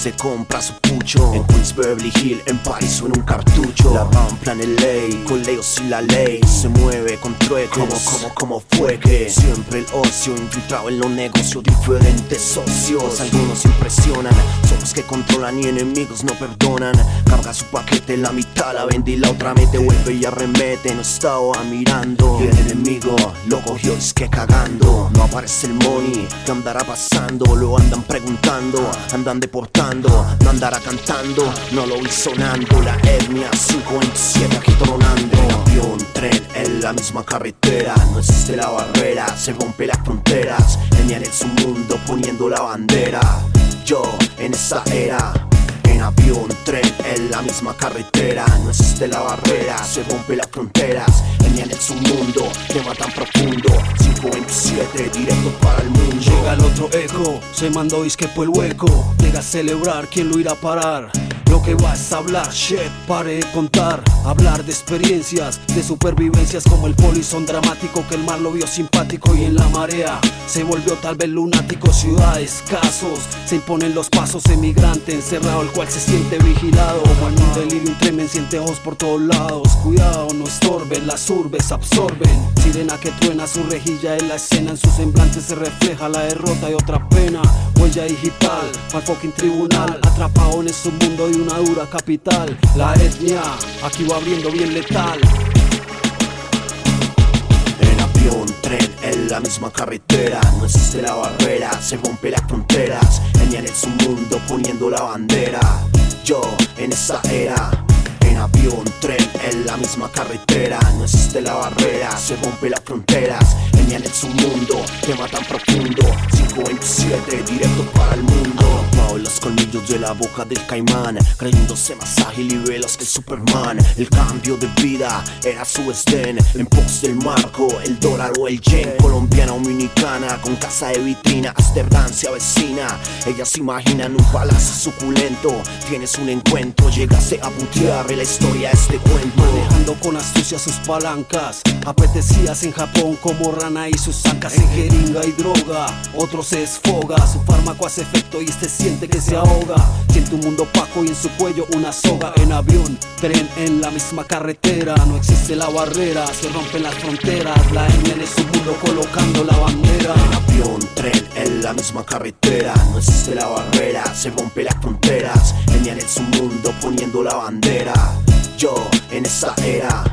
se compra su pucho. Beverly Hill, en París o en un cartucho. La rampla en ley, con sin la ley. Se mueve con trueques. Como, como, como fue que siempre el ocio infiltrado en los negocios. Diferentes socios, algunos impresionan. Son los que controlan y enemigos no perdonan. Carga su paquete, la mitad la vende y la otra mete. Vuelve y arremete, no estaba mirando. Y el enemigo lo cogió, es que cagando. No aparece el money, ¿qué andará pasando? Lo andan preguntando, andan deportando. No andará cantando, no lo vi sonando. La etnia 527 aquí tronando. Avión, tren, en la misma carretera. No existe la barrera, se rompe las fronteras. Genial es su mundo poniendo la bandera. Yo en esta era. En avión, tren, en la misma carretera No existe la barrera, se rompe las fronteras Genial es su mundo, tema tan profundo 527, directo para el mundo Llega el otro eco, se mandó isque por el hueco. Llega a celebrar, ¿quién lo irá a parar? Que vas a hablar, shit, pare de contar. Hablar de experiencias, de supervivencias como el polizón dramático que el mar lo vio simpático y en la marea se volvió tal vez lunático. Ciudades, casos, se imponen los pasos, emigrante encerrado, el cual se siente vigilado. Como en un delirio tremen, siente ojos por todos lados. Cuidado, no estorben, las urbes absorben. Sirena que truena su rejilla en la escena, en su semblante se refleja la derrota y otra pena. Huella digital, al fucking tribunal, atrapado en su mundo de una capital. La etnia, aquí va abriendo bien letal. En avión, tren, en la misma carretera No existe la barrera, se rompe las fronteras Genial es su mundo poniendo la bandera Yo en esa era en avión, tren, en la misma carretera No existe la barrera, se rompe las fronteras Genial es su mundo, tema tan profundo 527, directo para el mundo Pao los colmillos de la boca del caimán Creyéndose más ágil y veloz que Superman. El cambio de vida era su estén En pos del marco, el dólar o el yen Colombiana o dominicana, con casa de vitrina Amsterdam se avecina Ellas se imaginan un palacio suculento Tienes un encuentro, llegaste a putear la historia de este cuento. Manejando con astucia sus palancas Apetecidas en Japón como rana y sus zancas En jeringa y droga, otro se desfoga Su fármaco hace efecto y este siente que se ahoga. Siente un mundo opaco y en su cuello una soga. En avión, tren en la misma carretera. No existe la barrera, se rompen las fronteras. La etnia en su mundo colocando la bandera. En avión, tren, en la misma carretera. No existe la barrera, se rompe las fronteras. Genial en su mundo poniendo la bandera. Yo en esa era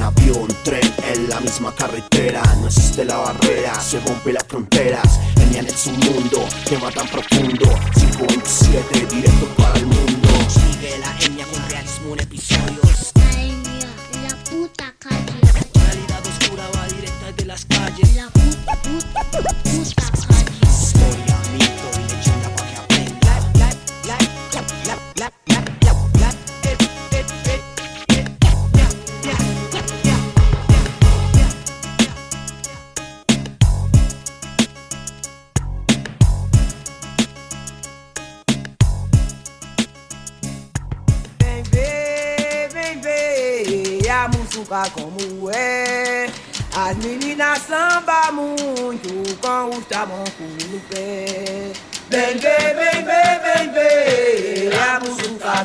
avión, tren, en la misma carretera. No existe la barrera, se rompe las fronteras. Genial en su mundo, tema tan profundo. 527, directo para el mundo. Sigue la etnia con realismo en episodios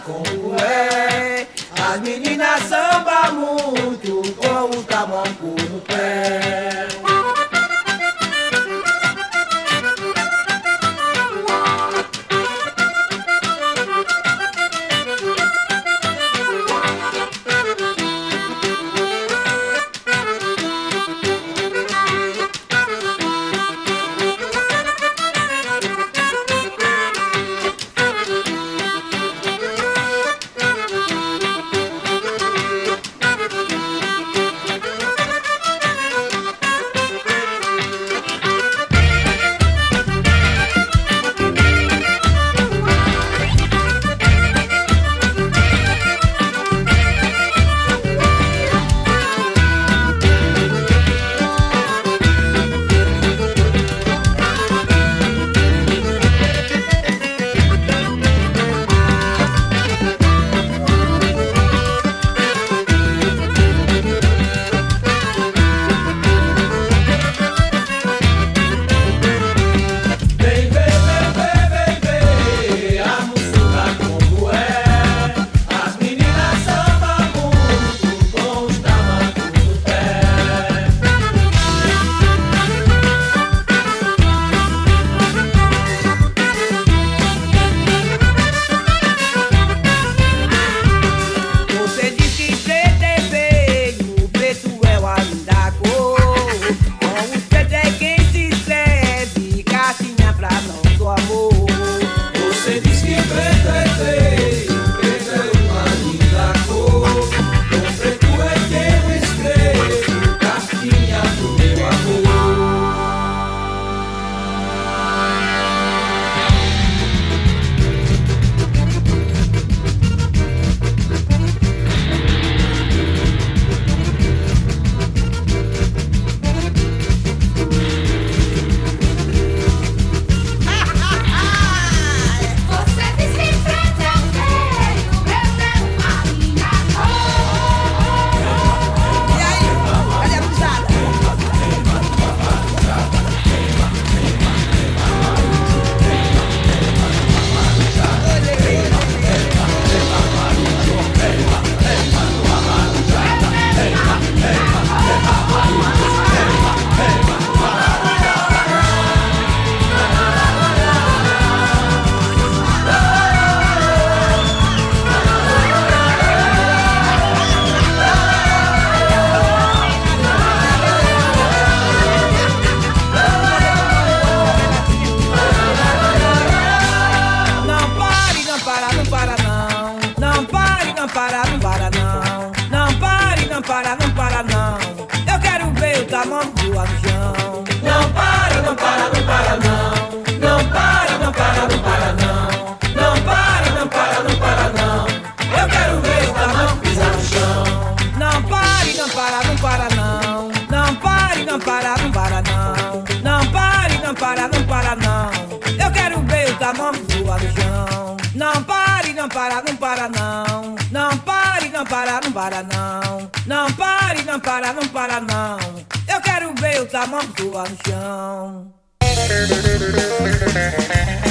como é. As meninas samba muito com os tabancos no pé. Para, não para não. Não pare, não para, não para não. Eu quero ver o tamanho do avião. Não para, não para, não para não. Não para, não para, não para não. Não para, não para, não para não. Eu quero ver o tamanho pisar no chão. Não pare, não para, não para não. Não pare, não para, não para não. Não pare, não para, não para não. Eu quero ver o tamanho do avião. Não pare, não para, não para não. Para, não para não. Não pare, não para, não para não. Eu quero ver o tamanho do avião. Arbeitskräfte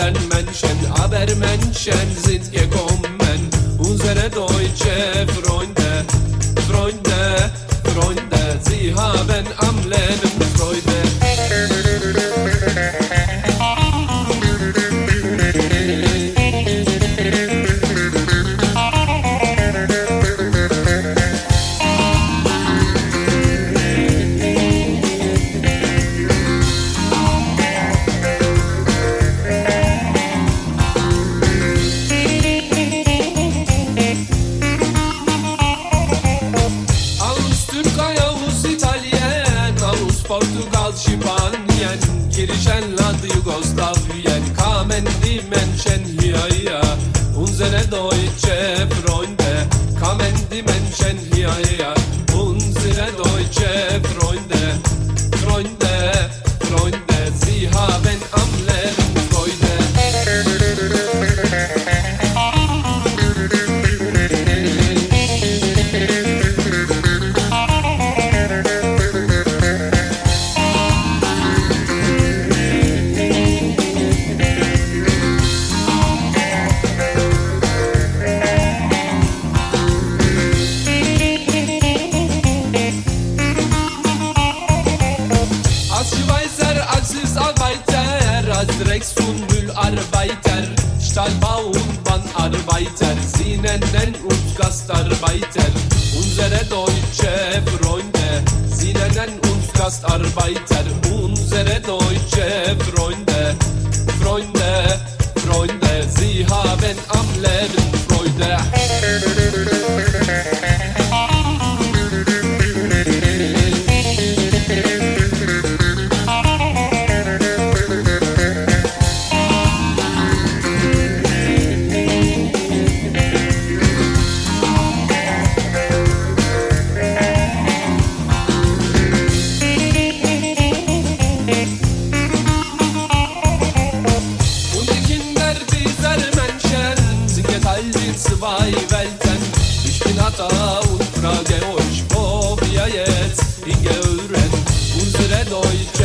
Sternmännchen, aber Menschen sind gekommen. Lloyd.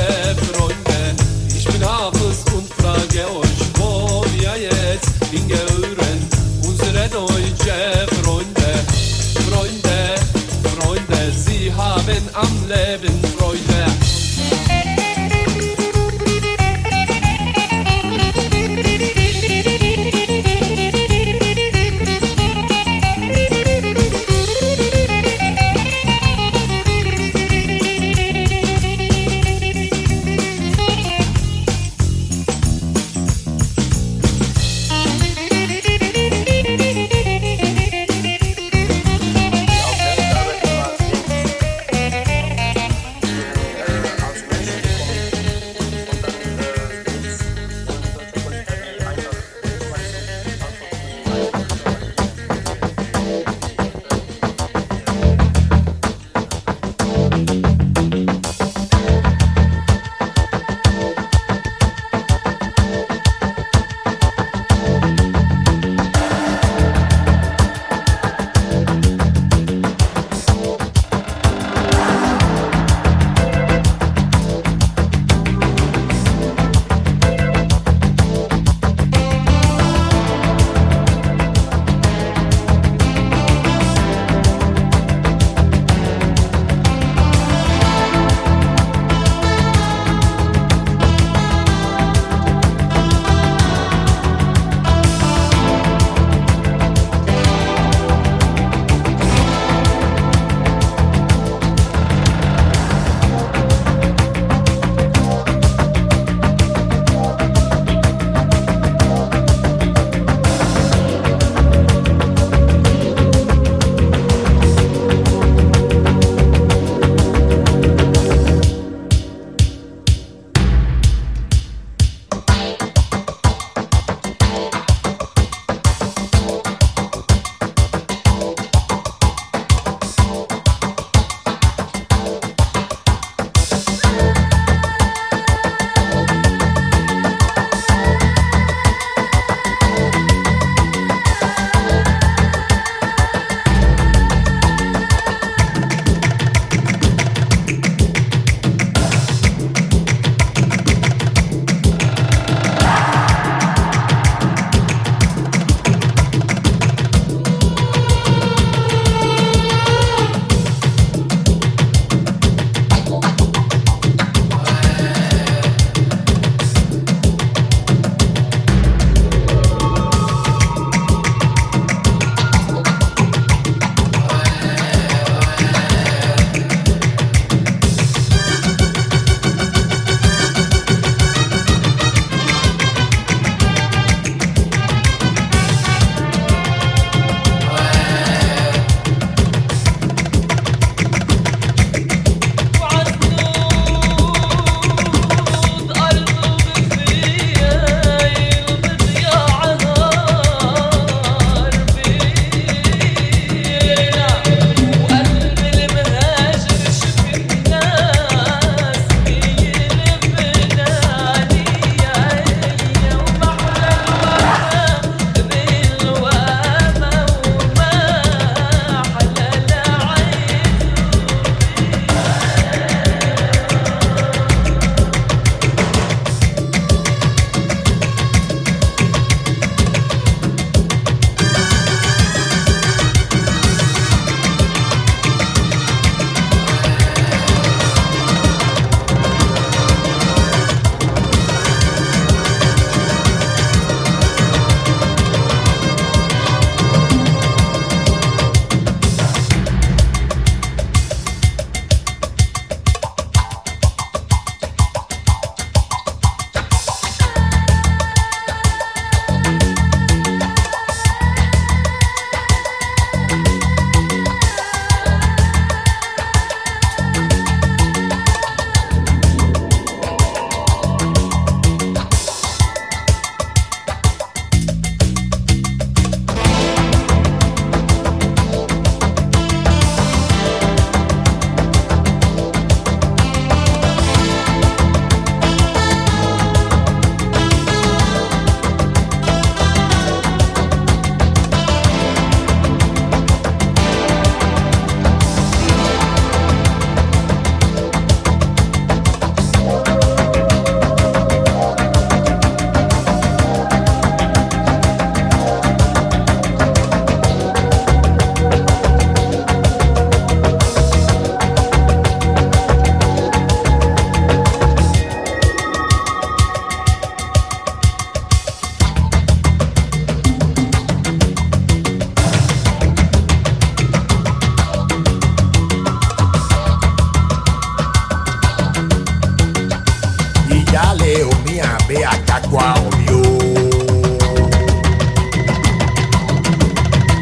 àjálẹ̀ omi àbí àjàgbá omi o.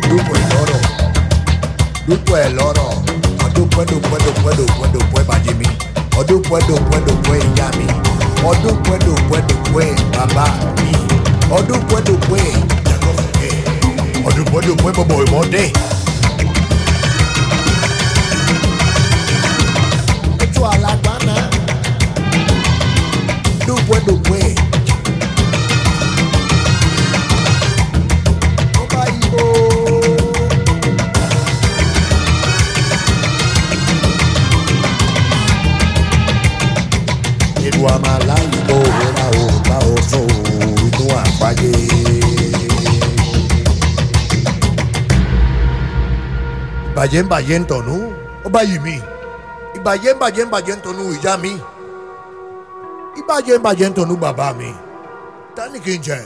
dúpọ̀ ẹ̀ lọ́rọ̀ dúpọ̀ ẹ̀ lọ́rọ̀ ọdún pẹ́ẹ́dọ̀pẹ́ẹ́dọ̀pẹ́ẹ́dọ̀pẹ́ bàjẹ́ mi ọdún pẹ́ẹ́dọ̀pẹ́ẹ́dọ̀pẹ́ ìyá mi ọdún pẹ́ẹ́dọ̀pẹ́ẹ́dọ̀pẹ́ bàbá mi ọdún pẹ́ẹ́dọ̀pẹ́ ìyàtọ̀ fẹ́ ọdún pẹ́ẹ́dọ̀pẹ́ bọ̀bọ̀ ìmọ̀ọ́dẹ́. ètò àlágbá náà ọba ìbò. ìlú àmàlà ìbò ra ò bá o sọ inú àgbáyé. ìbàjẹ́ ń bàjẹ́ ń tọ̀nú ó bá yìí mí ìbàjẹ́ ń bàjẹ́ ń bàjẹ́ ń mi bàjẹ́ ń bàjẹ́ ń tọ̀nú bàbá mi. Ta ni kí n jẹ́?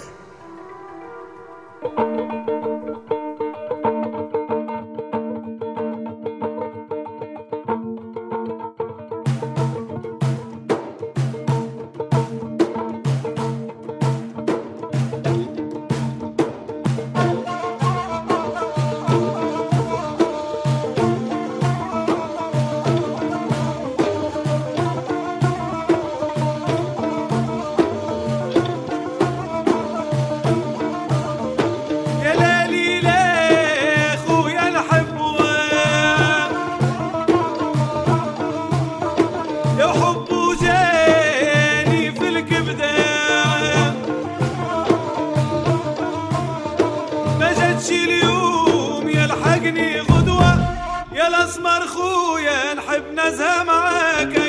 جاتش اليوم يلحقني غدوة. يا الأسمر خويا نحب نزهة معاك.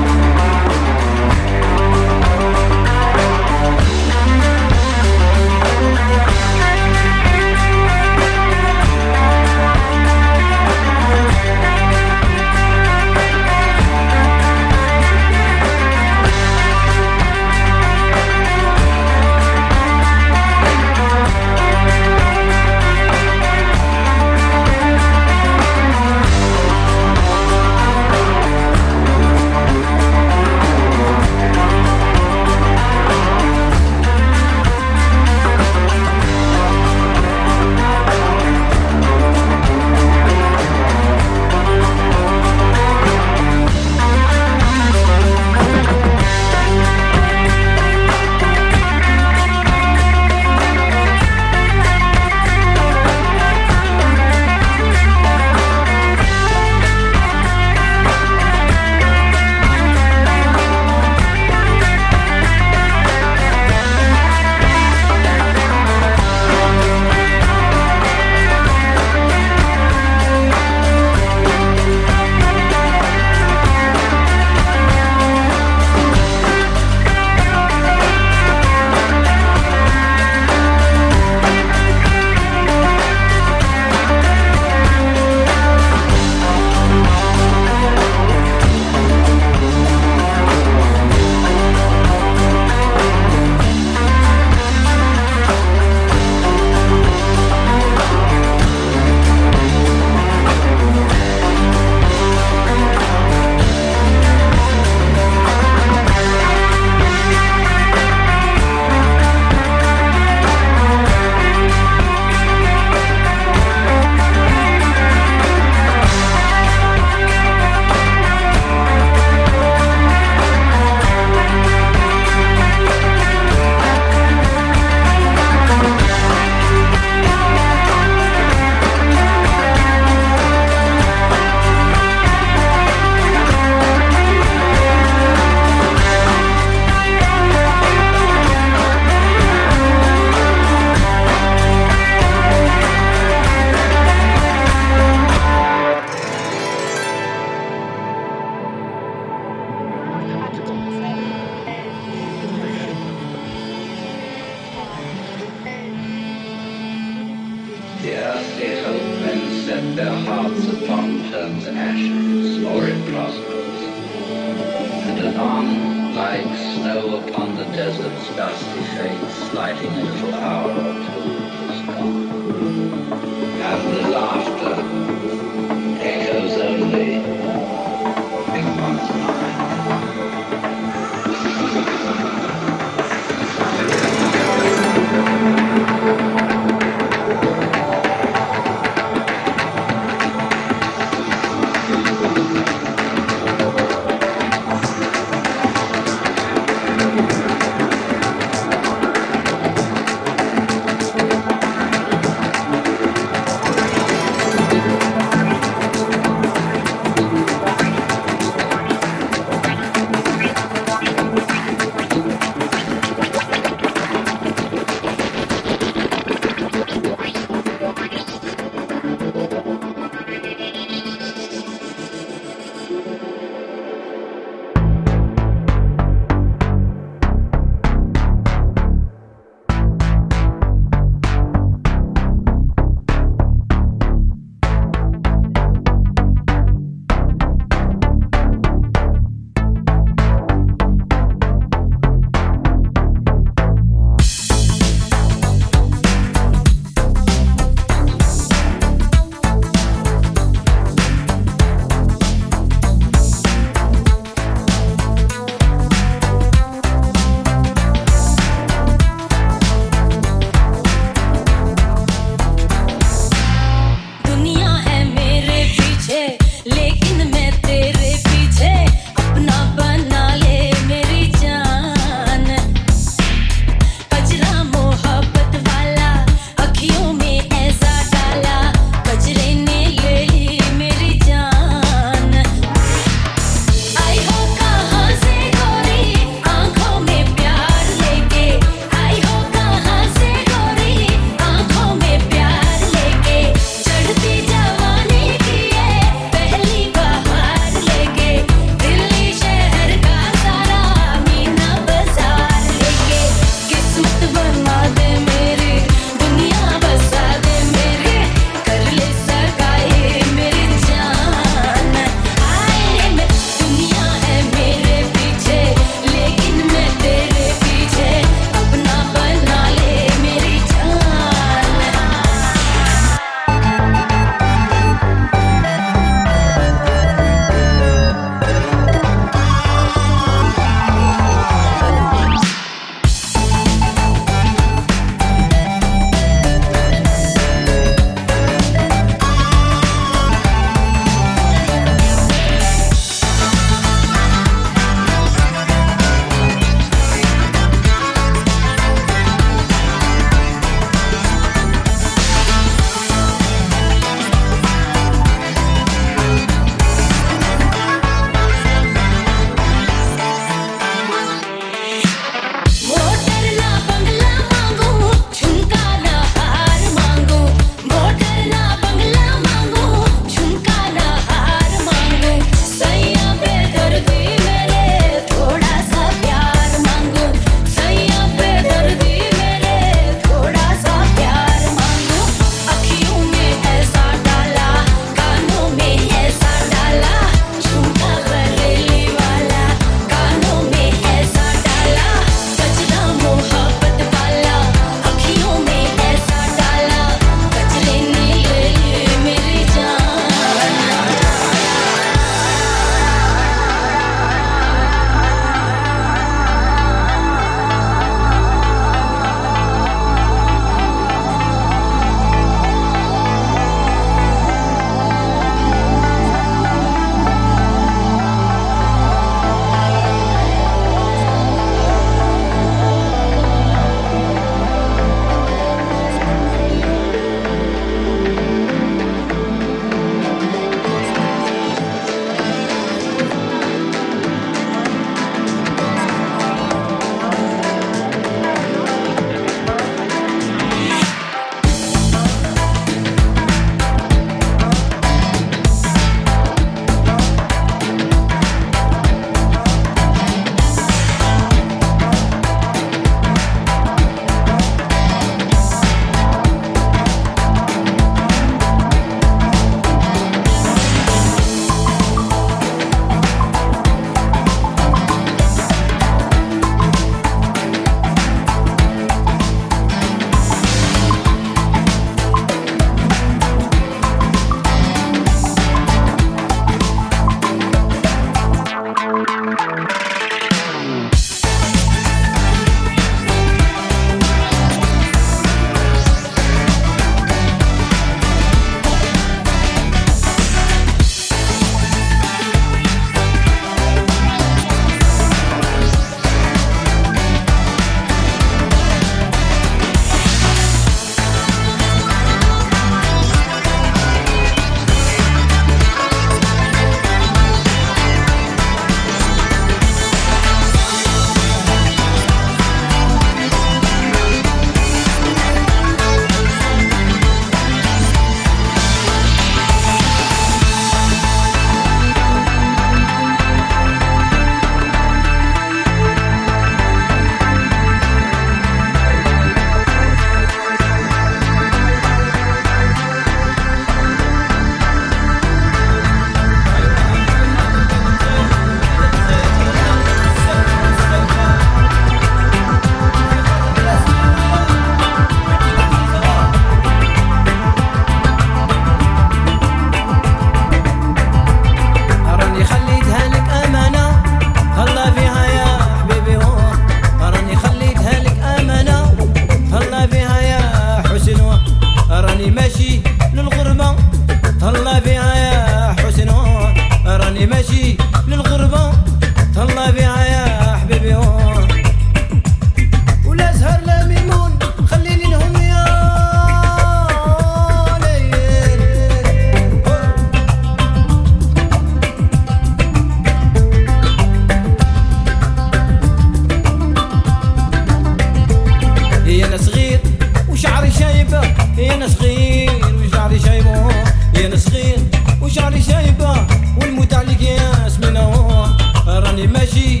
وشعري شايبة يا أنا صغير وشعري شايبة. يا أنا صغير وشعري شايبة والموت عليك يا هو راني ماشي